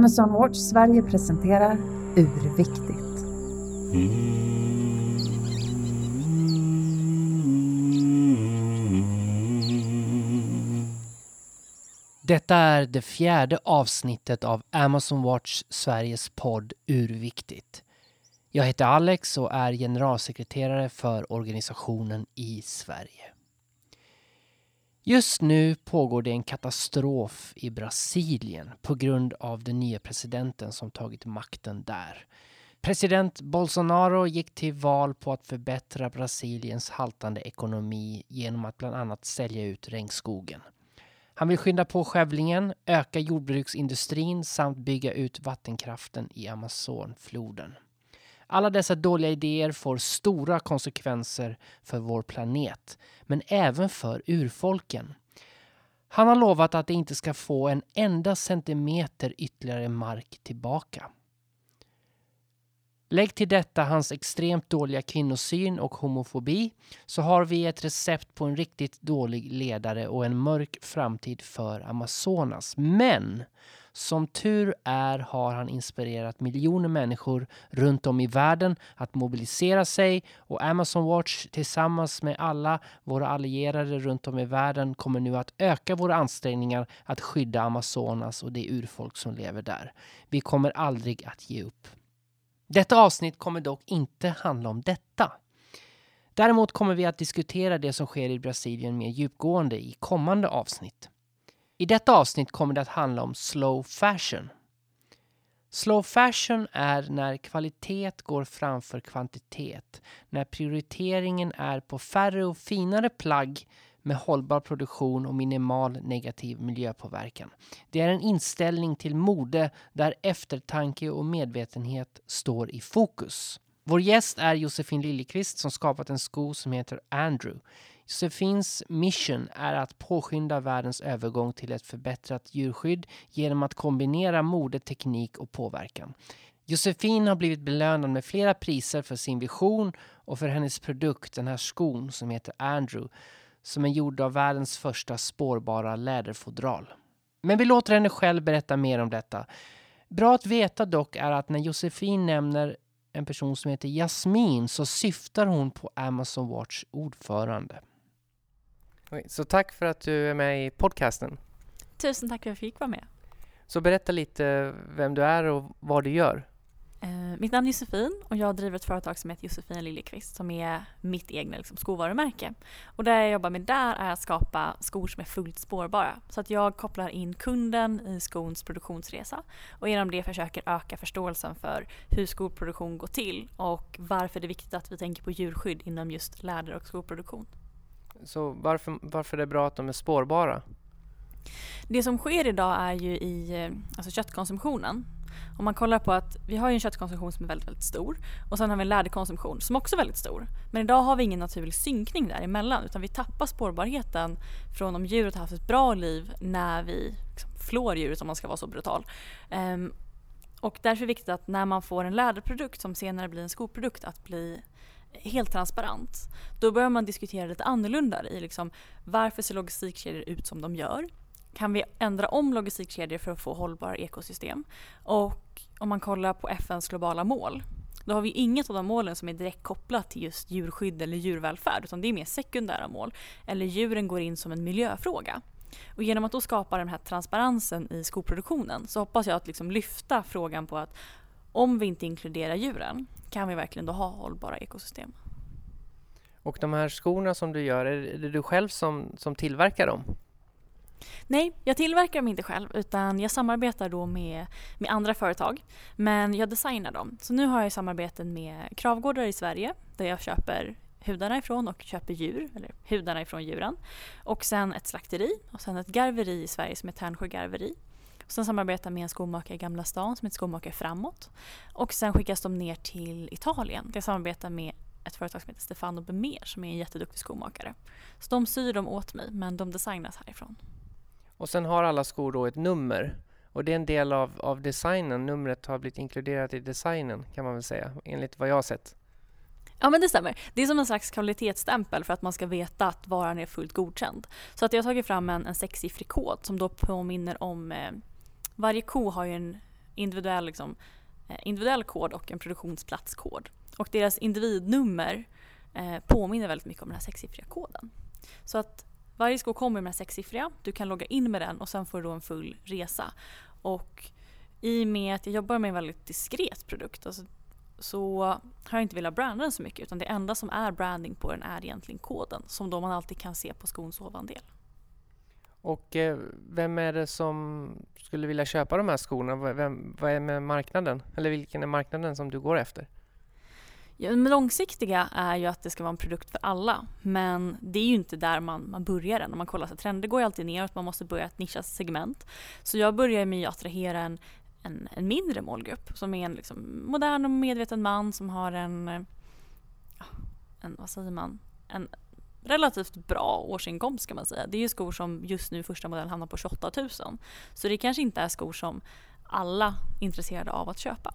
Amazon Watch Sverige presenterar Urviktigt. Detta är det fjärde avsnittet av Amazon Watch Sveriges podd Urviktigt. Jag heter Alex och är generalsekreterare för organisationen i Sverige. Just nu pågår det en katastrof i Brasilien på grund av den nya presidenten som tagit makten där. President Bolsonaro gick till val på att förbättra Brasiliens haltande ekonomi genom att bland annat sälja ut regnskogen. Han vill skynda på skövlingen, öka jordbruksindustrin samt bygga ut vattenkraften i Amazonfloden. Alla dessa dåliga idéer får stora konsekvenser för vår planet, men även för urfolken. Han har lovat att de inte ska få en enda centimeter ytterligare mark tillbaka. Lägg till detta hans extremt dåliga kvinnosyn och homofobi så har vi ett recept på en riktigt dålig ledare och en mörk framtid för Amazonas. Men som tur är har han inspirerat miljoner människor runt om i världen att mobilisera sig och Amazon Watch tillsammans med alla våra allierade runt om i världen kommer nu att öka våra ansträngningar att skydda Amazonas och det urfolk som lever där. Vi kommer aldrig att ge upp. Detta avsnitt kommer dock inte handla om detta. Däremot kommer vi att diskutera det som sker i Brasilien mer djupgående i kommande avsnitt. I detta avsnitt kommer det att handla om slow fashion. Slow fashion är när kvalitet går framför kvantitet. När prioriteringen är på färre och finare plagg med hållbar produktion och minimal negativ miljöpåverkan. Det är en inställning till mode där eftertanke och medvetenhet står i fokus. Vår gäst är Josefin Liljeqvist som skapat en sko som heter Andrew. Josefins mission är att påskynda världens övergång till ett förbättrat djurskydd genom att kombinera mode, teknik och påverkan. Josefin har blivit belönad med flera priser för sin vision och för hennes produkt, den här skon som heter Andrew, som är gjord av världens första spårbara läderfodral. Men vi låter henne själv berätta mer om detta. Bra att veta dock är att när Josefin nämner en person som heter Jasmin så syftar hon på Amazon Watch ordförande. Så tack för att du är med i podcasten. Tusen tack för att jag fick vara med. Så berätta lite vem du är och vad du gör. Eh, mitt namn är Josefin och jag driver ett företag som heter Josefin Liljekvist som är mitt egna liksom, skovarumärke. Och det jag jobbar med där är att skapa skor som är fullt spårbara. Så att jag kopplar in kunden i skons produktionsresa och genom det försöker öka förståelsen för hur skoproduktion går till och varför det är viktigt att vi tänker på djurskydd inom just läder och skoproduktion. Så varför, varför är det bra att de är spårbara? Det som sker idag är ju i eh, alltså köttkonsumtionen om man kollar på att vi har en köttkonsumtion som är väldigt, väldigt stor och sen har vi en läderkonsumtion som också är väldigt stor. Men idag har vi ingen naturlig synkning däremellan utan vi tappar spårbarheten från om djuret har haft ett bra liv när vi liksom flår djuret om man ska vara så brutal. Um, och därför är det viktigt att när man får en läderprodukt som senare blir en skoprodukt att bli helt transparent. Då börjar man diskutera lite annorlunda i liksom, varför ser logistikkedjor ut som de gör? kan vi ändra om logistikkedjor för att få hållbara ekosystem? Och om man kollar på FNs globala mål då har vi inget av de målen som är direkt kopplat till just djurskydd eller djurvälfärd utan det är mer sekundära mål. Eller djuren går in som en miljöfråga. Och genom att då skapa den här transparensen i skoproduktionen så hoppas jag att liksom lyfta frågan på att om vi inte inkluderar djuren kan vi verkligen då ha hållbara ekosystem. Och de här skorna som du gör, är det du själv som, som tillverkar dem? Nej, jag tillverkar dem inte själv utan jag samarbetar då med, med andra företag. Men jag designar dem. Så nu har jag samarbeten med Kravgårdar i Sverige där jag köper hudarna ifrån och köper djur, eller hudarna ifrån djuren. Och sen ett slakteri och sen ett garveri i Sverige som är Tärnsjö garveri. Sen samarbetar med en skomakare i Gamla stan som heter Skomakare Framåt. Och sen skickas de ner till Italien jag samarbetar med ett företag som heter Stefano Bemer som är en jätteduktig skomakare. Så de syr dem åt mig men de designas härifrån. Och sen har alla skor då ett nummer. Och det är en del av, av designen. Numret har blivit inkluderat i designen kan man väl säga, enligt vad jag har sett. Ja men det stämmer. Det är som en slags kvalitetsstämpel för att man ska veta att varan är fullt godkänd. Så att jag har tagit fram en, en sexsiffrig kod som då påminner om eh, varje ko har ju en individuell, liksom, eh, individuell kod och en produktionsplatskod. Och deras individnummer eh, påminner väldigt mycket om den här sexsiffriga koden. Så att varje sko kommer med den här sexsiffriga, du kan logga in med den och sen får du då en full resa. Och i och med att jag jobbar med en väldigt diskret produkt alltså, så har jag inte velat branda den så mycket utan det enda som är branding på den är egentligen koden som då man alltid kan se på skons ovandel. Och eh, vem är det som skulle vilja köpa de här skorna? Vem, vad är med marknaden? Eller vilken är marknaden som du går efter? Ja, det långsiktiga är ju att det ska vara en produkt för alla. Men det är ju inte där man, man börjar än. Om man kollar så trender går ju alltid neråt, man måste börja ett nischat segment. Så jag börjar med att attrahera en, en, en mindre målgrupp som är en liksom, modern och medveten man som har en, eh, en, vad säger man, en relativt bra årsinkomst kan man säga. Det är ju skor som just nu första modell hamnar på 28 000. Så det kanske inte är skor som alla är intresserade av att köpa.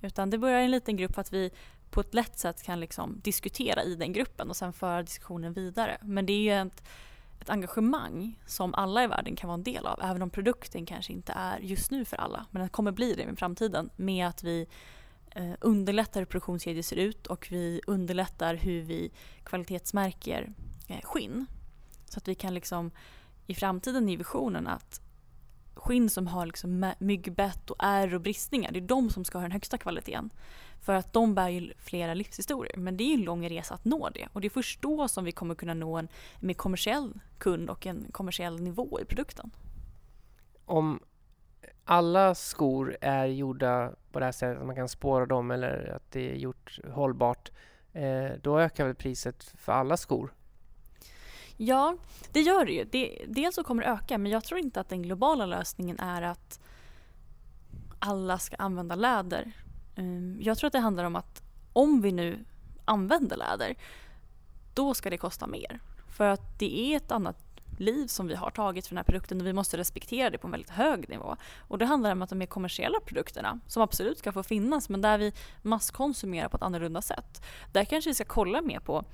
Utan det börjar i en liten grupp för att vi på ett lätt sätt kan liksom diskutera i den gruppen och sen föra diskussionen vidare. Men det är ju ett, ett engagemang som alla i världen kan vara en del av. Även om produkten kanske inte är just nu för alla. Men den kommer bli det i framtiden med att vi Eh, underlättar hur produktionskedjor ser ut och vi underlättar hur vi kvalitetsmärker eh, skinn. Så att vi kan liksom i framtiden i visionen att skinn som har liksom myggbett och ärr och bristningar, det är de som ska ha den högsta kvaliteten. För att de bär ju flera livshistorier. Men det är en lång resa att nå det. Och det är först då som vi kommer kunna nå en mer kommersiell kund och en kommersiell nivå i produkten. Om alla skor är gjorda på det här sättet att man kan spåra dem eller att det är gjort hållbart, eh, då ökar väl priset för alla skor? Ja, det gör det ju. Det, dels så kommer det öka, men jag tror inte att den globala lösningen är att alla ska använda läder. Ehm, jag tror att det handlar om att om vi nu använder läder, då ska det kosta mer. För att det är ett annat liv som vi har tagit för den här produkten och vi måste respektera det på en väldigt hög nivå. Och det handlar om att de mer kommersiella produkterna, som absolut ska få finnas, men där vi masskonsumerar på ett annorlunda sätt. Där kanske vi ska kolla mer på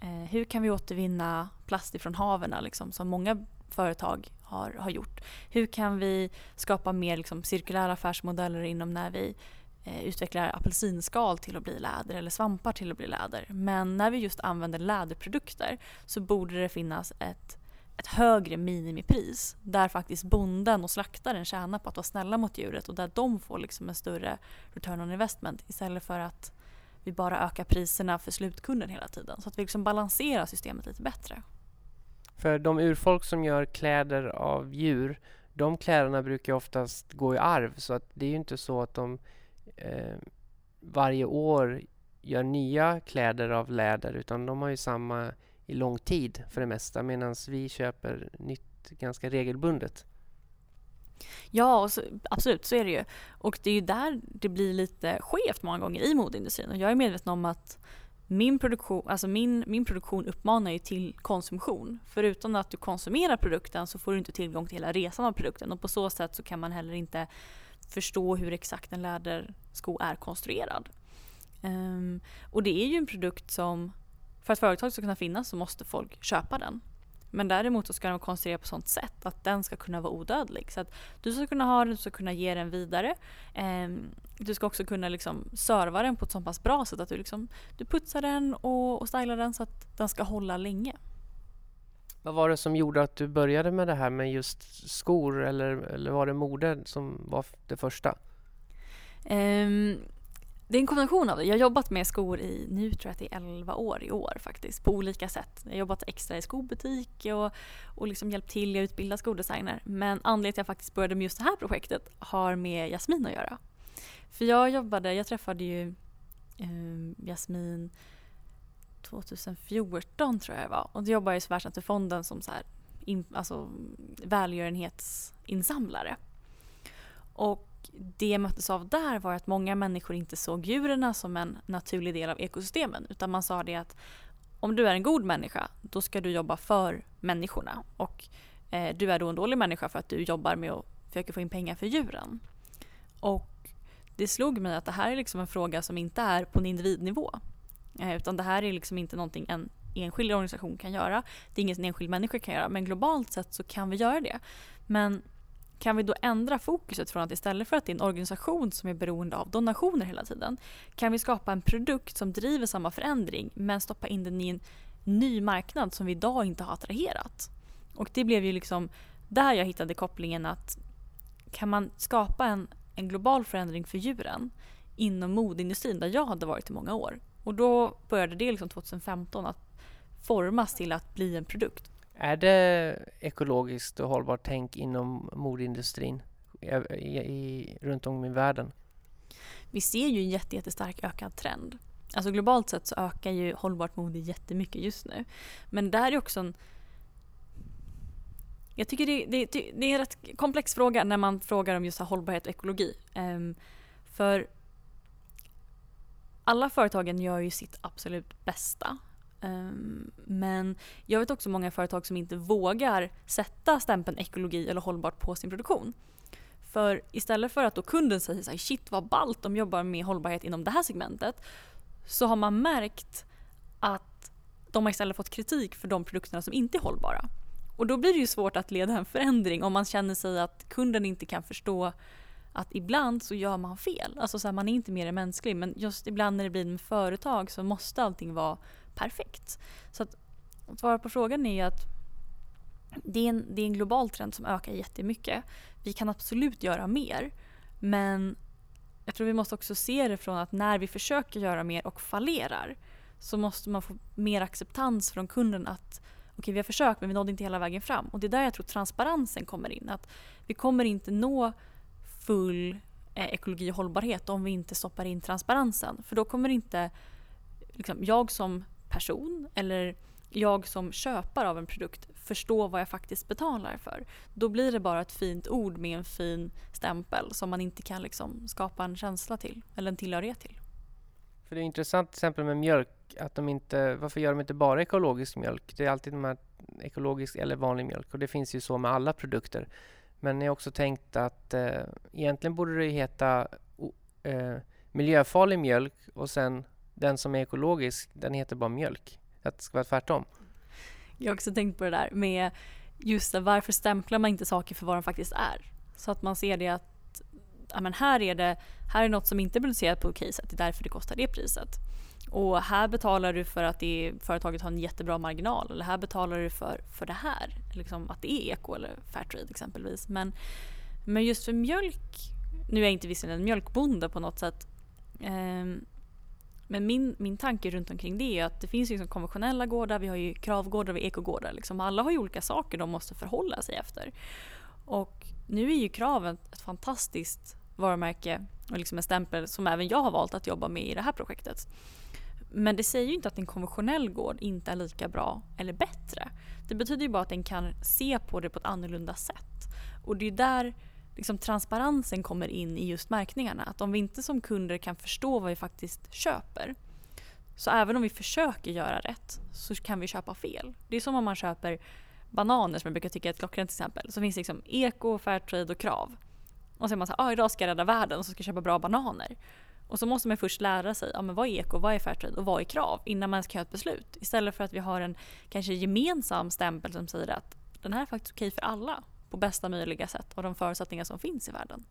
eh, hur kan vi återvinna plast ifrån haven, liksom, som många företag har, har gjort. Hur kan vi skapa mer liksom, cirkulära affärsmodeller inom när vi eh, utvecklar apelsinskal till att bli läder eller svampar till att bli läder. Men när vi just använder läderprodukter så borde det finnas ett, ett högre minimipris där faktiskt bonden och slaktaren tjänar på att vara snälla mot djuret och där de får liksom en större return on investment istället för att vi bara ökar priserna för slutkunden hela tiden. Så att vi liksom balanserar systemet lite bättre. För de urfolk som gör kläder av djur, de kläderna brukar oftast gå i arv så att det är ju inte så att de eh, varje år gör nya kläder av läder utan de har ju samma i lång tid för det mesta medan vi köper nytt ganska regelbundet. Ja, så, absolut så är det ju. Och det är ju där det blir lite skevt många gånger i modeindustrin. Och jag är medveten om att min produktion, alltså min, min produktion uppmanar ju till konsumtion. Förutom att du konsumerar produkten så får du inte tillgång till hela resan av produkten och på så sätt så kan man heller inte förstå hur exakt en lädersko är konstruerad. Um, och det är ju en produkt som, för att företag ska kunna finnas så måste folk köpa den. Men däremot så ska den konstrueras på sånt sätt att den ska kunna vara odödlig. Så att du ska kunna ha den, du ska kunna ge den vidare. Um, du ska också kunna liksom serva den på ett så pass bra sätt att du, liksom, du putsar den och, och stylar den så att den ska hålla länge. Vad var det som gjorde att du började med det här med just skor eller, eller var det mode som var det första? Um, det är en kombination av det. Jag har jobbat med skor i, nu tror jag att det är 11 år i år faktiskt, på olika sätt. Jag har jobbat extra i skobutik och, och liksom hjälpt till, jag utbilda skodesigner. Men anledningen till att jag faktiskt började med just det här projektet har med Jasmin att göra. För jag jobbade, jag träffade ju eh, Jasmin 2014 tror jag det var. Och då jobbade jag i Världsnaturfonden som så här, in, alltså, välgörenhetsinsamlare. Och det jag möttes av där var att många människor inte såg djuren som en naturlig del av ekosystemen. Utan man sa det att om du är en god människa, då ska du jobba för människorna. Och eh, du är då en dålig människa för att du jobbar med att försöka få in pengar för djuren. Och det slog mig att det här är liksom en fråga som inte är på en individnivå. Eh, utan det här är liksom inte någonting en enskild organisation kan göra. Det är inget en enskild människa kan göra. Men globalt sett så kan vi göra det. Men kan vi då ändra fokuset från att istället för att det är en organisation som är beroende av donationer hela tiden, kan vi skapa en produkt som driver samma förändring men stoppa in den i en ny marknad som vi idag inte har attraherat? Och det blev ju liksom där jag hittade kopplingen att kan man skapa en, en global förändring för djuren inom modeindustrin där jag hade varit i många år. Och då började det liksom 2015 att formas till att bli en produkt. Är det ekologiskt och hållbart tänk inom modeindustrin eh, i, i, runt om i världen? Vi ser ju en jätte, jättestark ökad trend. Alltså globalt sett så ökar ju hållbart mode jättemycket just nu. Men det här är också en jag tycker det, det, det, är en rätt komplex fråga när man frågar om just hållbarhet och ekologi. Um, för alla företagen gör ju sitt absolut bästa. Ehm, men jag vet också många företag som inte vågar sätta stämpeln ekologi eller hållbart på sin produktion. För istället för att då kunden säger så här, shit vad ballt de jobbar med hållbarhet inom det här segmentet så har man märkt att de har istället fått kritik för de produkterna som inte är hållbara. Och då blir det ju svårt att leda en förändring om man känner sig att kunden inte kan förstå att ibland så gör man fel. Alltså så här, man är inte mer än mänsklig men just ibland när det blir med företag så måste allting vara perfekt. Så att, att svara på frågan är att det är, en, det är en global trend som ökar jättemycket. Vi kan absolut göra mer men jag tror vi måste också se det från att när vi försöker göra mer och fallerar så måste man få mer acceptans från kunden att okej vi har försökt men vi nådde inte hela vägen fram. Och det är där jag tror transparensen kommer in. Att vi kommer inte nå full eh, ekologi och hållbarhet om vi inte stoppar in transparensen. För då kommer inte liksom, jag som person eller jag som köpare av en produkt förstå vad jag faktiskt betalar för. Då blir det bara ett fint ord med en fin stämpel som man inte kan liksom skapa en känsla till eller en tillhörighet till. För det är intressant till exempel med mjölk, att de inte, varför gör de inte bara ekologisk mjölk? Det är alltid de här ekologisk eller vanlig mjölk och det finns ju så med alla produkter. Men jag har också tänkt att eh, egentligen borde det heta eh, miljöfarlig mjölk och sen den som är ekologisk, den heter bara mjölk. Att det ska vara tvärtom. Jag har också tänkt på det där med just det, varför stämplar man inte saker för vad de faktiskt är? Så att man ser det att ja, men här, är det, här är något som inte är producerat på okej sätt, det är därför det kostar det priset. Och här betalar du för att det, företaget har en jättebra marginal eller här betalar du för, för det här. Liksom att det är eko eller fairtrade exempelvis. Men, men just för mjölk, nu är jag inte visserligen en mjölkbonde på något sätt. Eh, men min, min tanke runt omkring det är att det finns liksom konventionella gårdar, vi har ju kravgårdar och ekogårdar. Liksom. Alla har ju olika saker de måste förhålla sig efter. Och nu är ju kraven ett fantastiskt varumärke och liksom en stämpel som även jag har valt att jobba med i det här projektet. Men det säger ju inte att en konventionell gård inte är lika bra eller bättre. Det betyder ju bara att den kan se på det på ett annorlunda sätt. Och det är där liksom transparensen kommer in i just märkningarna. Att om vi inte som kunder kan förstå vad vi faktiskt köper så även om vi försöker göra rätt så kan vi köpa fel. Det är som om man köper bananer som jag brukar tycka är ett klockrent exempel. Så finns det liksom eko, fairtrade och krav. Och så är man såhär, ah, idag ska jag rädda världen och så ska jag köpa bra bananer. Och så måste man först lära sig ah, men vad är eko, vad är fairtrade och vad är krav innan man ska göra ett beslut. Istället för att vi har en kanske gemensam stämpel som säger att den här är faktiskt okej för alla på bästa möjliga sätt av de förutsättningar som finns i världen.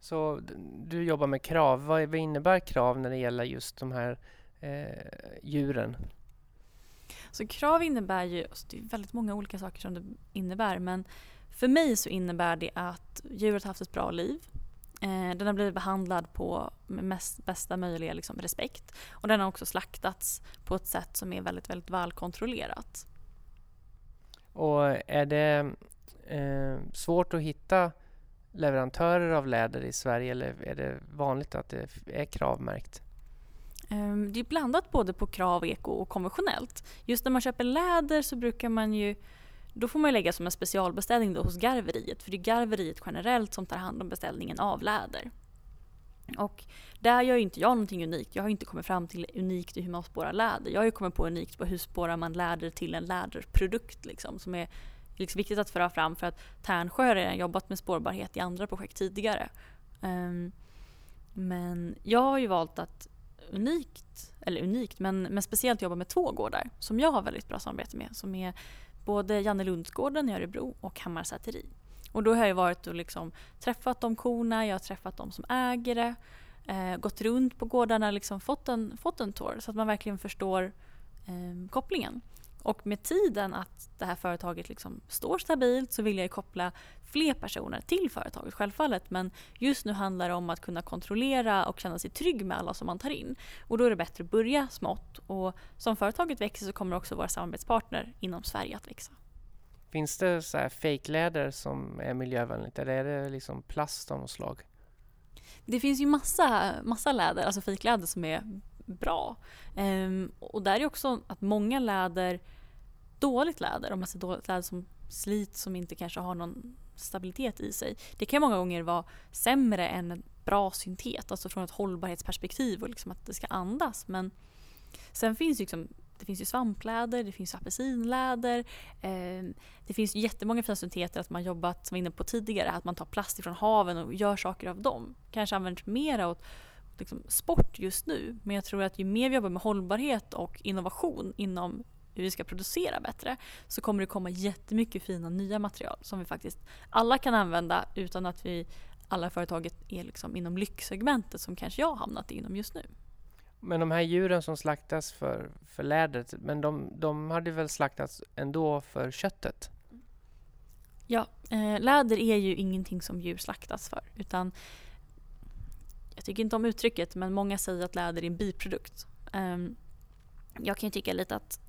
Så du jobbar med krav. Vad, innebär krav när det gäller just de här eh, djuren? Så krav innebär ju, alltså det är väldigt många olika saker som det innebär men för mig så innebär det att djuret har haft ett bra liv. Eh, den har blivit behandlad på mest, bästa möjliga liksom, respekt. Och den har också slaktats på ett sätt som är väldigt, väldigt välkontrollerat. Och är det eh, svårt att hitta leverantörer av läder i Sverige eller är det vanligt att det är kravmärkt? Ehm, det är blandat både på krav, eko och konventionellt. Just när man köper läder så brukar man ju då får man lägga som en specialbeställning då hos garveriet för det är garveriet generellt som tar hand om beställningen av läder. Och där gör ju inte jag någonting unikt. Jag har inte kommit fram till unikt i hur man spårar läder. Jag har ju kommit på unikt på hur spårar man läder till en läderprodukt liksom, som är liksom viktigt att föra fram för att Tärnsjö har redan jobbat med spårbarhet i andra projekt tidigare. Um, men jag har ju valt att unikt, eller unikt, men, men speciellt jobba med två gårdar som jag har väldigt bra samarbete med. Som är både Jannelundsgården i Örebro och Hammar Säteri. Och då har jag varit och liksom träffat de korna, jag har träffat de som äger det, eh, gått runt på gårdarna, liksom fått en, fått en tour så att man verkligen förstår eh, kopplingen. Och med tiden att det här företaget liksom står stabilt så vill jag koppla fler personer till företaget självfallet. Men just nu handlar det om att kunna kontrollera och känna sig trygg med alla som man tar in. Och då är det bättre att börja smått. Och som företaget växer så kommer också våra samarbetspartner inom Sverige att växa. Finns det så här fejkläder som är miljövänligt eller är det liksom plast av något slag? Det finns ju massa, massa läder, alltså fejkläder som är bra. Um, och där är också att många läder, dåligt läder, om man säger dåligt läder som slits som inte kanske har någon stabilitet i sig. Det kan många gånger vara sämre än en bra syntet, alltså från ett hållbarhetsperspektiv och liksom att det ska andas. Men sen finns ju liksom det finns ju svampläder, det finns apelsinläder. Eh, det finns jättemånga fina synteter att man jobbat, som vi var inne på tidigare, att man tar plast ifrån haven och gör saker av dem. Kanske används mer åt liksom, sport just nu. Men jag tror att ju mer vi jobbar med hållbarhet och innovation inom hur vi ska producera bättre så kommer det komma jättemycket fina nya material som vi faktiskt alla kan använda utan att vi alla företaget är liksom inom lyxsegmentet som kanske jag har hamnat inom just nu. Men de här djuren som slaktas för, för lädret, men de, de hade väl slaktats ändå för köttet? Ja, eh, läder är ju ingenting som djur slaktas för utan jag tycker inte om uttrycket men många säger att läder är en biprodukt. Um, jag kan ju tycka lite att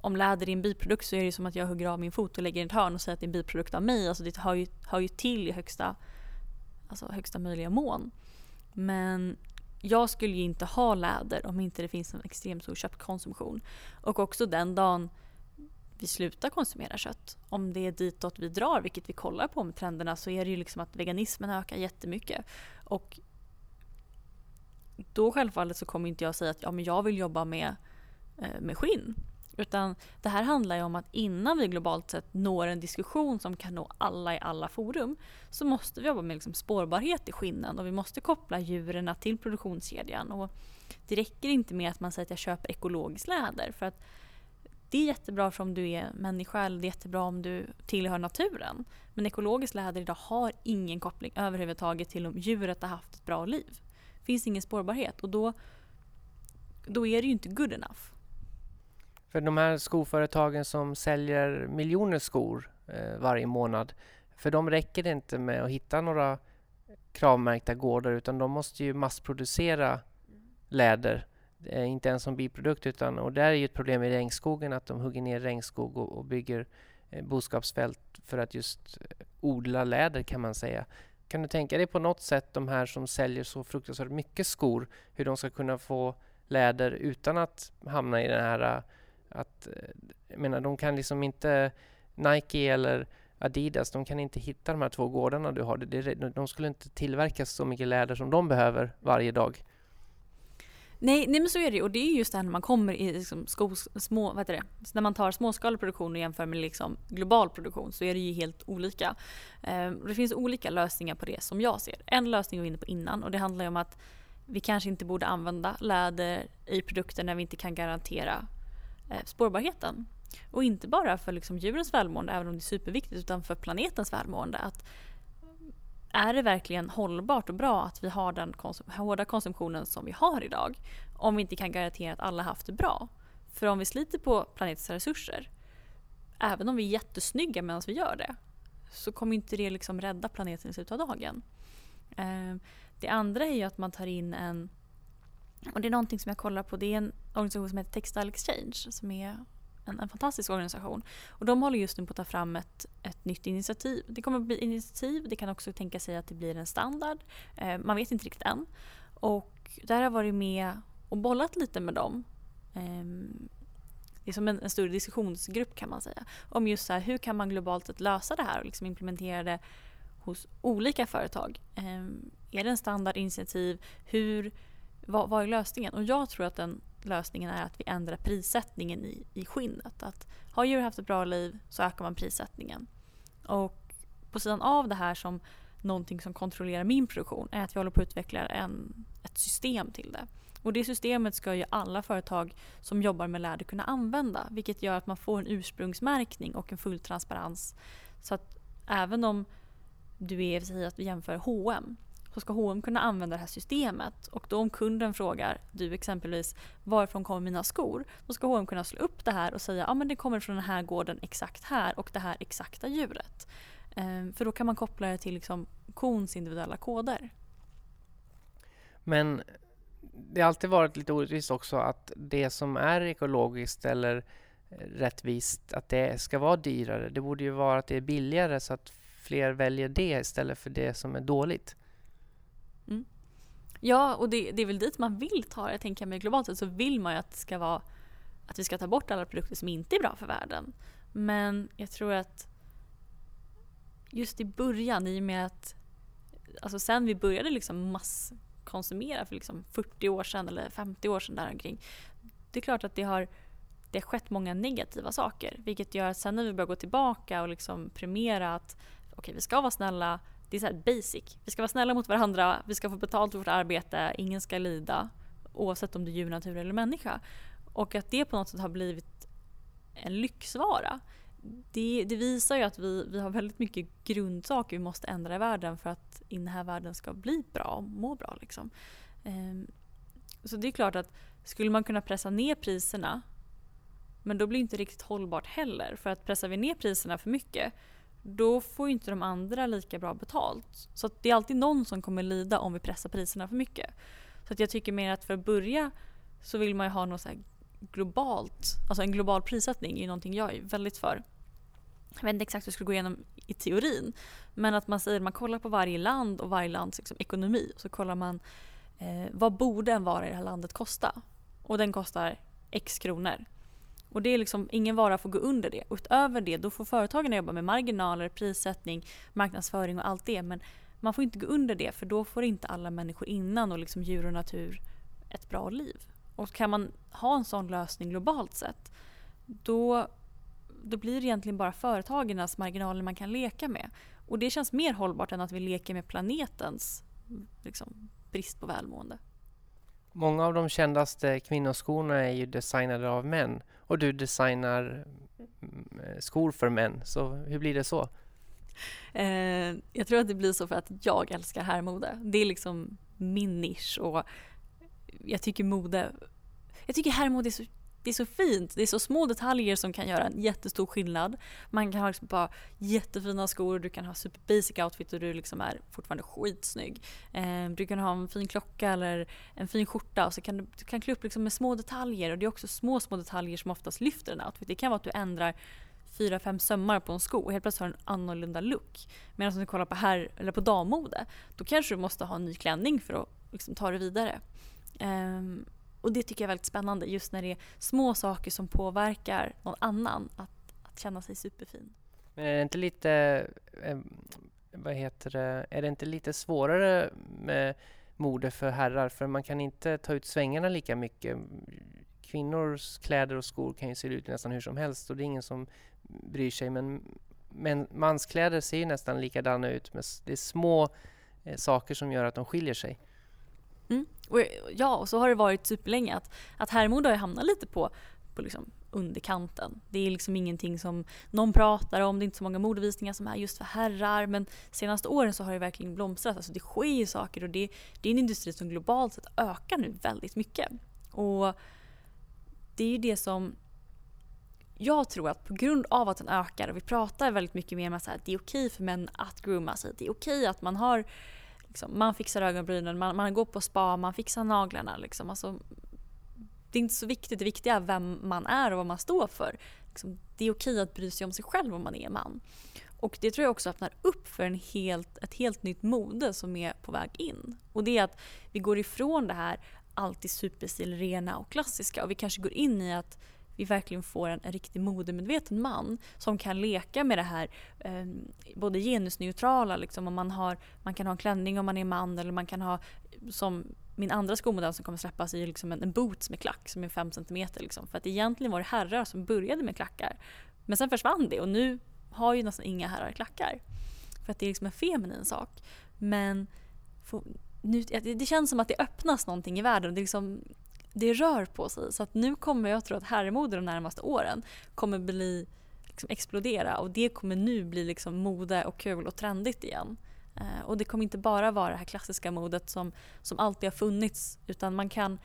om läder är en biprodukt så är det som att jag hugger av min fot och lägger i ett hörn och säger att det är en biprodukt av mig. Alltså det hör ju, hör ju till i högsta, alltså högsta möjliga mån. Men jag skulle ju inte ha läder om inte det finns en extremt stor köttkonsumtion. Och också den dagen vi slutar konsumera kött, om det är ditåt vi drar, vilket vi kollar på med trenderna, så är det ju liksom att veganismen ökar jättemycket. Och då självfallet så kommer inte jag säga att ja, men jag vill jobba med, eh, med skinn. Utan det här handlar ju om att innan vi globalt sett når en diskussion som kan nå alla i alla forum så måste vi jobba med liksom spårbarhet i skinnen och vi måste koppla djuren till produktionskedjan. Och det räcker inte med att man säger att jag köper ekologiskt läder för att det är jättebra för om du är människa eller det är jättebra om du tillhör naturen. Men ekologiskt läder idag har ingen koppling överhuvudtaget till om djuret har haft ett bra liv. Finns ingen spårbarhet och då, då är det ju inte good enough. För de här skoföretagen som säljer miljoner skor eh, varje månad, för dem räcker det inte med att hitta några kravmärkta gårdar utan de måste ju massproducera läder. Eh, inte ens som biprodukt utan, och där är ju ett problem i regnskogen att de hugger ner regnskog och, och bygger eh, boskapsfält för att just eh, odla läder kan man säga. Kan du tänka dig på något sätt de här som säljer så fruktansvärt mycket skor, hur de ska kunna få läder utan att hamna i den här äh, att, äh, jag menar, de kan liksom inte, Nike eller Adidas, de kan inte hitta de här två gårdarna du har. De skulle inte tillverka så mycket läder som de behöver varje dag. Nej, nej men så är det ju och det är just det här när man kommer i liksom skos, små, vad heter det? när man tar småskalig produktion och jämför med liksom global produktion så är det ju helt olika. Ehm, det finns olika lösningar på det som jag ser. En lösning var vi inne på innan och det handlar om att vi kanske inte borde använda läder i produkter när vi inte kan garantera Eh, spårbarheten. Och inte bara för liksom djurens välmående, även om det är superviktigt, utan för planetens välmående. Att är det verkligen hållbart och bra att vi har den konsum hårda konsumtionen som vi har idag? Om vi inte kan garantera att alla haft det bra. För om vi sliter på planetens resurser, även om vi är jättesnygga medan vi gör det, så kommer inte det liksom rädda planeten i slutet av dagen. Ehm, det andra är ju att man tar in en och det är någonting som jag kollar på. Det är en organisation som heter Textile Exchange som är en, en, fantastisk organisation. Och de håller just nu på att ta fram ett, ett nytt initiativ. Det kommer att bli initiativ, det kan också tänka sig att det blir en standard. Eh, man vet inte riktigt än. Och där har jag varit med och bollat lite med dem. Eh, det är som en, en stor diskussionsgrupp kan man säga. Om just så här, hur kan man globalt sett lösa det här och liksom implementera det hos olika företag. Eh, är det en standardinitiativ? Hur vad, vad är lösningen? Och jag tror att den lösningen är att vi ändrar prissättningen i, i skinnet. Att har djur haft ett bra liv så ökar man prissättningen. Och på sidan av det här som någonting som kontrollerar min produktion är att vi håller på att utveckla en, ett system till det. Och det systemet ska ju alla företag som jobbar med läder kunna använda. Vilket gör att man får en ursprungsmärkning och en full transparens. Så att även om du är, säger att vi jämför H&M så ska H&M kunna använda det här systemet och då om kunden frågar du exempelvis varifrån kommer mina skor? Då ska H&M kunna slå upp det här och säga ja men det kommer från den här gården exakt här och det här exakta djuret. Ehm, för då kan man koppla det till liksom kons individuella koder. Men det har alltid varit lite orättvist också att det som är ekologiskt eller eh, rättvist, att det ska vara dyrare. Det borde ju vara att det är billigare så att fler väljer det istället för det som är dåligt. Ja, och det, det, är väl dit man vill ta det. Jag tänker mig globalt sett så vill man ju att det ska vara att vi ska ta bort alla produkter som inte är bra för världen. Men jag tror att just i början, i och med att alltså sen vi började liksom masskonsumera för liksom 40 år sedan eller 50 år sedan däromkring. Det är klart att det har, det har skett många negativa saker. Vilket gör att sen när vi börjar gå tillbaka och liksom premiera att okej, okay, vi ska vara snälla. Det är så basic. Vi ska vara snälla mot varandra, vi ska få betalt för vårt arbete, ingen ska lida. Oavsett om du är djur, natur eller människa. Och att det på något sätt har blivit en lyxvara det, det, visar ju att vi, vi har väldigt mycket grundsaker vi måste ändra i världen för att den här världen ska bli bra och må bra. Liksom. Ehm, så det är klart att skulle man kunna pressa ner priserna men då blir det inte riktigt hållbart heller. För att pressar vi ner priserna för mycket då får inte de andra lika bra betalt. Så det är alltid någon som kommer lida om vi pressar priserna för mycket. Så att jag tycker mer att för att börja så vill man ju ha något så globalt, alltså en global prissättning är ju någonting jag är väldigt för jag vet inte exakt hur jag skulle gå igenom i teorin. Men att man säger man kollar på varje land och varje lands liksom, ekonomi. Så kollar man eh, vad borde en vara i det här landet kosta? Och den kostar X kronor. Och det är liksom, ingen vara får gå under det. Utöver det då får företagen jobba med marginaler, prissättning, marknadsföring och allt det. Men man får inte gå under det för då får inte alla människor innan och liksom djur och natur ett bra liv. Och kan man ha en sån lösning globalt sett då då blir det egentligen bara företagens marginaler man kan leka med. Och det känns mer hållbart än att vi leker med planetens liksom, brist på välmående. Många av de kändaste kvinnoskorna är ju designade av män och du designar eh, skor för män. Så hur blir det så? Eh, jag tror att det blir så för att jag älskar herrmode. Det är liksom min nisch och jag tycker mode jag tycker herrmode är så det är så fint. Det är så små detaljer som kan göra en jättestor skillnad. Man kan ha liksom bara jättefina skor, du kan ha super basic outfit och du liksom är fortfarande skitsnygg. Eh, du kan ha en fin klocka eller en fin skjorta och så kan du, du kan klä upp liksom med små detaljer och det är också små, små detaljer som oftast lyfter en outfit. Det kan vara att du ändrar fyra, fem sömmar på en sko och helt plötsligt har du en annorlunda look. Medan om du kollar på, här, eller på dammode, då kanske du måste ha en ny klänning för att liksom ta det vidare. Um, och det tycker jag är väldigt spännande just när det är små saker som påverkar någon annan att, att känna sig superfin. Men är det inte lite, eh, vad heter det, är det inte lite svårare med mode för herrar? För man kan inte ta ut svängarna lika mycket. Kvinnors kläder och skor kan ju se ut nästan hur som helst och det är ingen som bryr sig. Men, men manskläder ser ju nästan likadana ut. Men det är små eh, saker som gör att de skiljer sig. Mm. Och, ja, och så har det varit superlänge att, att herrmode har hamnat lite på, på liksom underkanten. Det är liksom ingenting som någon pratar om, det är inte så många modevisningar som är just för herrar men senaste åren så har det verkligen blomstrat. Alltså det sker ju saker och det, det är en industri som globalt sett ökar nu väldigt mycket. Och det är ju det som jag tror att på grund av att den ökar och vi pratar väldigt mycket mer om att det är okej för män att grooma sig. Det är okej att man har Liksom, man fixar ögonbrynen, man, man går på spa, man fixar naglarna. Liksom. Alltså, det är inte så viktigt. Det viktiga är vem man är och vad man står för. Liksom, det är okej att bry sig om sig själv om man är man. Och det tror jag också öppnar upp för en helt, ett helt nytt mode som är på väg in. Och det är att vi går ifrån det här alltid superstilrena och klassiska och vi kanske går in i att vi verkligen får en, en riktig modemedveten man som kan leka med det här eh, både genusneutrala, liksom, om man, har, man kan ha en klänning om man är man eller man kan ha som min andra skomodell som kommer släppas är liksom en, en boots med klack som är 5 cm. Liksom. För att egentligen var det herrar som började med klackar. Men sen försvann det och nu har ju nästan inga herrar klackar. För att det är liksom en feminin sak. Men nu, det känns som att det öppnas någonting i världen. Det är liksom, det rör på sig. Så att nu kommer jag tro att herrmode de närmaste åren kommer bli liksom explodera och det kommer nu bli liksom mode och kul och trendigt igen. Eh, och det kommer inte bara vara det här klassiska modet som, som alltid har funnits utan man kan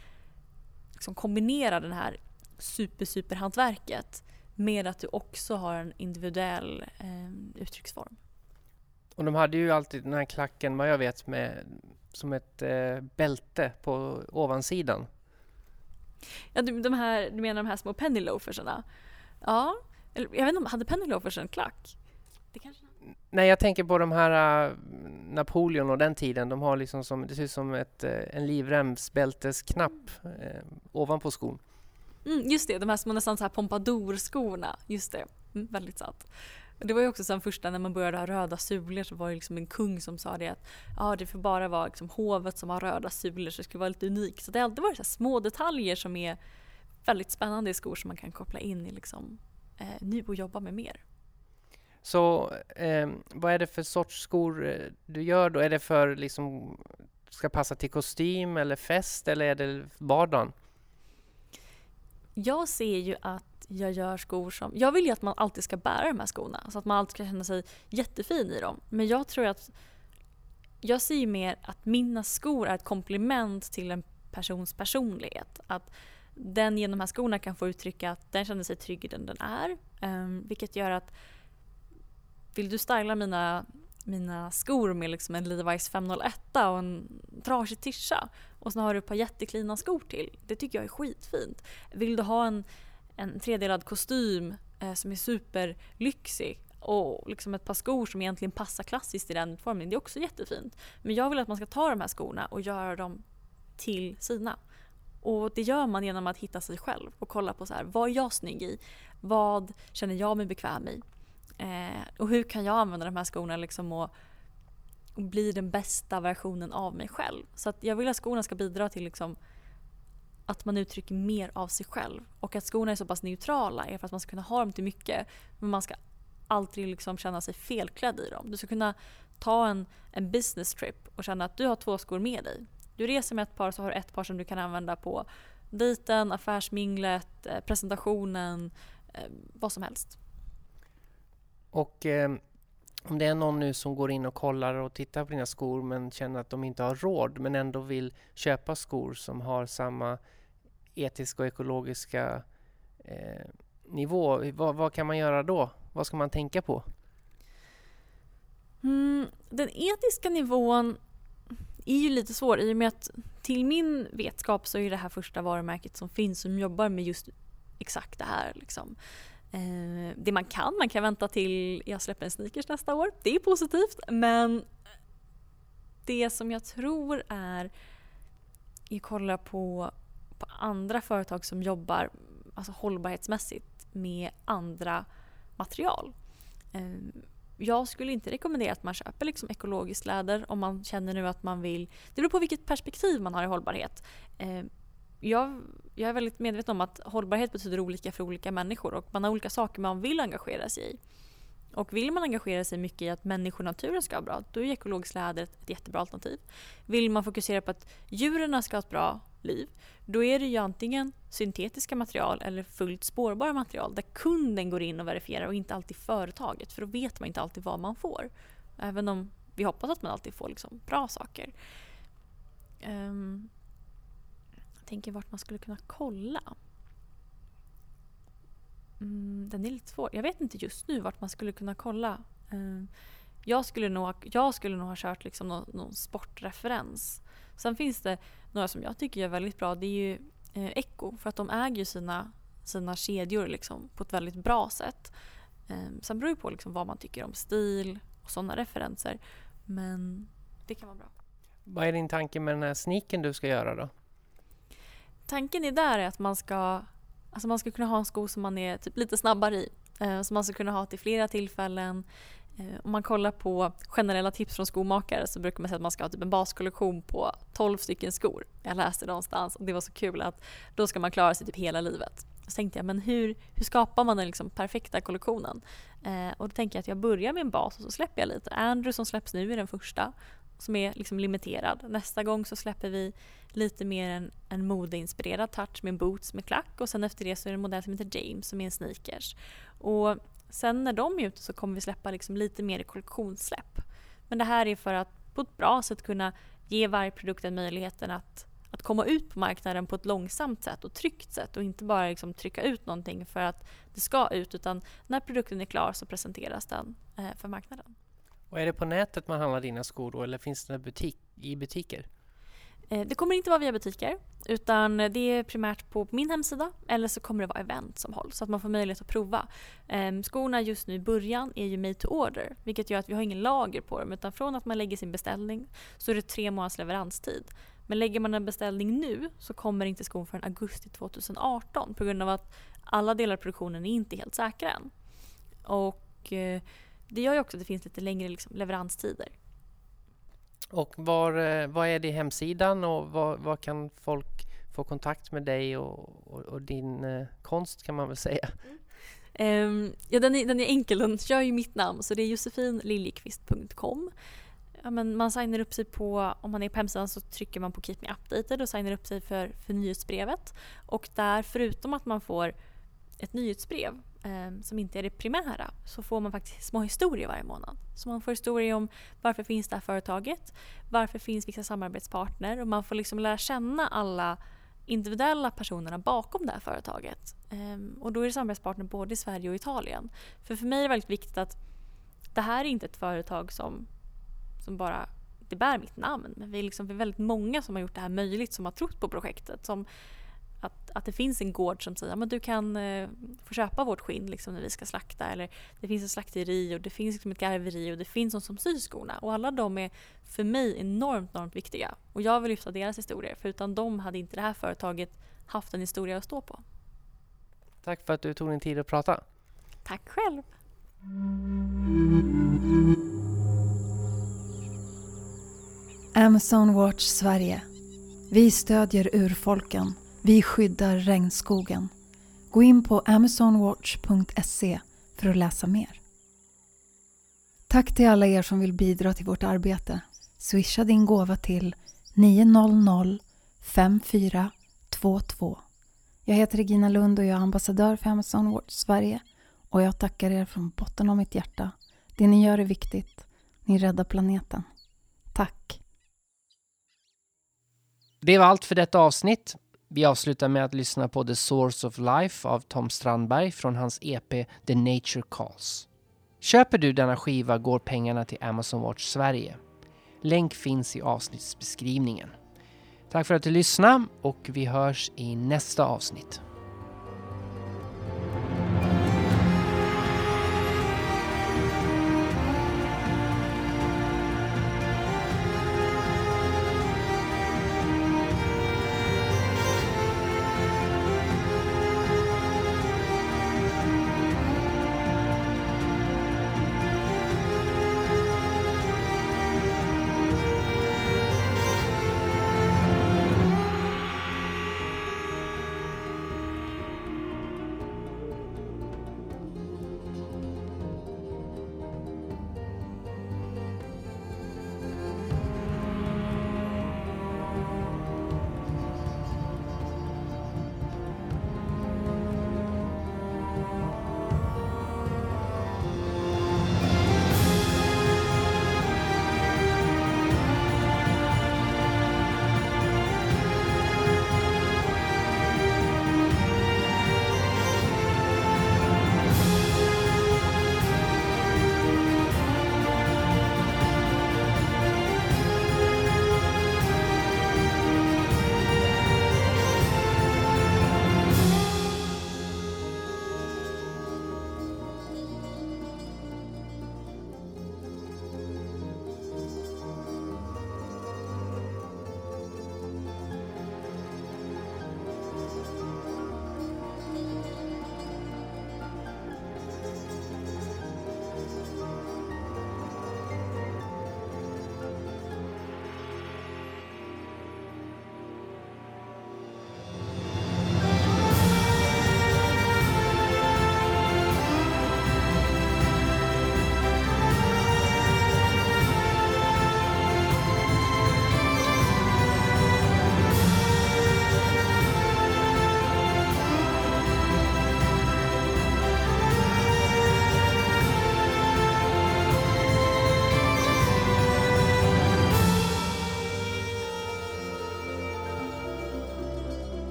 liksom kombinera den här super super hantverket med att du också har en individuell eh, uttrycksform. Och de hade ju alltid den här klacken, vad jag vet, med, som ett eh, bälte på ovansidan. Ja, du, de här, du menar de här små penny loafersarna? Ja, eller, jag vet inte om, hade penny loafers en klack? Det kanske... Nej, jag tänker på de här uh, Napoleon och den tiden. De har liksom som, det ser ut som ett, uh, en livremsbältesknapp uh, ovanpå skon. Mm, just det, de här små nästan så här pompadour-skorna. Just det, mm, väldigt sant. Det var ju också sen första när man började ha röda sulor så var det liksom en kung som sa det att ah, det får bara vara liksom hovet som har röda sulor så det skulle vara lite unikt. Så det har alltid varit så små detaljer som är väldigt spännande i skor som man kan koppla in i liksom, eh, nu och jobba med mer. Så eh, vad är det för sorts skor eh, du gör då? Är det för liksom ska passa till kostym eller fest eller är det vardagen? Jag ser ju att jag gör skor som... Jag vill ju att man alltid ska bära de här skorna så att man alltid ska känna sig jättefin i dem. Men jag tror att... Jag ser ju mer att mina skor är ett komplement till en persons personlighet. Att den genom de här skorna kan få uttrycka att den känner sig trygg i den den är. Um, vilket gör att vill du styla mina, mina skor med liksom en Levi's 501 och en trasig tischa och sen har du ett par jätteklina skor till. Det tycker jag är skitfint. Vill du ha en, en tredelad kostym eh, som är superlyxig och liksom ett par skor som egentligen passar klassiskt i den utformningen. Det är också jättefint. Men jag vill att man ska ta de här skorna och göra dem till sina. Och det gör man genom att hitta sig själv och kolla på så här, vad är jag snygg i? Vad känner jag mig bekväm i? Eh, och hur kan jag använda de här skorna liksom och, och, bli den bästa versionen av mig själv? Så att jag vill att skorna ska bidra till liksom att man uttrycker mer av sig själv. Och att skorna är så pass neutrala är för att man ska kunna ha dem till mycket. Men man ska aldrig liksom känna sig felklädd i dem. Du ska kunna ta en, en business trip och känna att du har två skor med dig. Du reser med ett par så har du ett par som du kan använda på dejten, affärsminglet, eh, presentationen, eh, vad som helst. Och eh, om det är någon nu som går in och kollar och tittar på dina skor men känner att de inte har råd men ändå vill köpa skor som har samma etiska och ekologiska eh, nivå. Vad, vad, kan man göra då? Vad ska man tänka på? Mm, den etiska nivån är ju lite svår i och med att till min vetskap så är det här första varumärket som finns som jobbar med just exakt det här. Liksom. Eh, det man kan, man kan vänta till jag släpper en sneakers nästa år. Det är positivt men det som jag tror är att kolla på, på andra företag som jobbar alltså hållbarhetsmässigt med andra material. Eh, jag skulle inte rekommendera att man köper liksom ekologiskt läder om man känner nu att man vill... Det beror på vilket perspektiv man har i hållbarhet. Eh, jag, jag är väldigt medveten om att hållbarhet betyder olika för olika människor och man har olika saker man vill engagera sig i. Och vill man engagera sig mycket i att människor och naturen ska ha bra, då är ekologiskt läder ett jättebra alternativ. Vill man fokusera på att djuren ska ha ett bra liv, då är det ju antingen syntetiska material eller fullt spårbara material där kunden går in och verifierar och inte alltid företaget, för då vet man inte alltid vad man får. Även om vi hoppas att man alltid får liksom bra saker. Um, tänker vart man skulle kunna kolla. Mm, den är lite svår. Jag vet inte just nu vart man skulle kunna kolla. Uh, jag, skulle nog, jag skulle nog ha kört liksom någon, någon, sportreferens. Sen finns det några som jag tycker är väldigt bra. Det är ju eh, Echo för att de äger sina, sina kedjor liksom på ett väldigt bra sätt. Eh, sen beror det på liksom vad man tycker om stil och sådana referenser. Men det kan vara bra. Vad är din tanke med den här sniken du ska göra då? Tanken är där är att man ska, alltså man ska kunna ha en sko som man är typ lite snabbare i. Eh, som man ska kunna ha till flera tillfällen. Eh, om man kollar på generella tips från skomakare så brukar man säga att man ska ha typ en baskollektion på 12 stycken skor. Jag läste det någonstans och det var så kul att då ska man klara sig typ hela livet. Så tänkte jag, men hur, hur skapar man den liksom perfekta kollektionen? Eh, och då tänker jag att jag börjar med en bas och så släpper jag lite. Andrew som släpps nu är den första som är liksom limiterad. Nästa gång så släpper vi lite mer en, en modeinspirerad touch med en boots med klack och sen efter det så är det en modell som heter James som är en sneakers. Och sen när de är ute så kommer vi släppa liksom lite mer i kollektionssläpp. Men det här är för att på ett bra sätt kunna ge varje produkt den möjligheten att, att komma ut på marknaden på ett långsamt sätt och tryggt sätt och inte bara liksom trycka ut någonting för att det ska ut utan när produkten är klar så presenteras den eh, för marknaden. Och är det på nätet man handlar dina skor då eller finns det butik, i butiker? Eh, det kommer inte vara via butiker utan det är primärt på min hemsida eller så kommer det vara event som hålls så att man får möjlighet att prova. Ehm, skorna just nu i början är ju made to order vilket gör att vi har ingen lager på dem utan från att man lägger sin beställning så är det tre månaders leveranstid. Men lägger man en beställning nu så kommer inte skon förrän augusti 2018 på grund av att alla delar av produktionen är inte helt säkra än. Och eh, det gör ju också att det finns lite längre liksom, leveranstider. Och var, eh, vad är det hemsidan och var, var, kan folk få kontakt med dig och, och, och din eh, konst kan man väl säga? Um, ja, den är, den är enkel, den kör ju mitt namn så det är josefinliljekvist.com. Ja, men man signar upp sig på, om man är på hemsidan så trycker man på Keep Me Updated och signar upp sig för, för nyhetsbrevet. Och där, förutom att man får ett nyhetsbrev Ehm, som inte är det primära så får man faktiskt små historier varje månad. Så man får historier om varför finns det här företaget, varför finns vissa samarbetspartner och man får liksom lära känna alla individuella personerna bakom det här företaget. Ehm, och då är det samarbetspartner både i Sverige och Italien. För för mig är det väldigt viktigt att det här är inte ett företag som, som bara det bär mitt namn. Men vi är, liksom, vi är väldigt många som har gjort det här möjligt, som har trott på projektet. Som att, att det finns en gård som säger att du kan eh, få köpa vårt skinn liksom, när vi ska slakta. Eller det finns ett slakteri och det finns liksom ett garveri och det finns någon som syr skorna. Och alla de är för mig enormt, enormt viktiga. Och jag vill lyfta deras historier för utan dem hade inte det här företaget haft en historia att stå på. Tack för att du tog din tid att prata. Tack själv. Amazon Watch Sverige. Vi stödjer urfolken vi skyddar regnskogen. Gå in på amazonwatch.se för att läsa mer. Tack till alla er som vill bidra till vårt arbete. Swisha din gåva till 900 5422. Jag heter Regina Lund och jag är ambassadör för Amazon Watch Sverige och jag tackar er från botten av mitt hjärta. Det ni gör är viktigt. Ni räddar planeten. Tack! Det var allt för detta avsnitt. Vi avslutar med att lyssna på The Source of Life av Tom Strandberg från hans EP The Nature Calls. Köper du denna skiva går pengarna till Amazon Watch Sverige. Länk finns i avsnittsbeskrivningen. Tack för att du lyssnade och vi hörs i nästa avsnitt.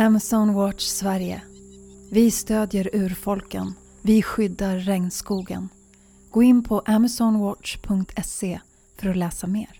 Amazon Watch Sverige. Vi stödjer urfolken. Vi skyddar regnskogen. Gå in på amazonwatch.se för att läsa mer.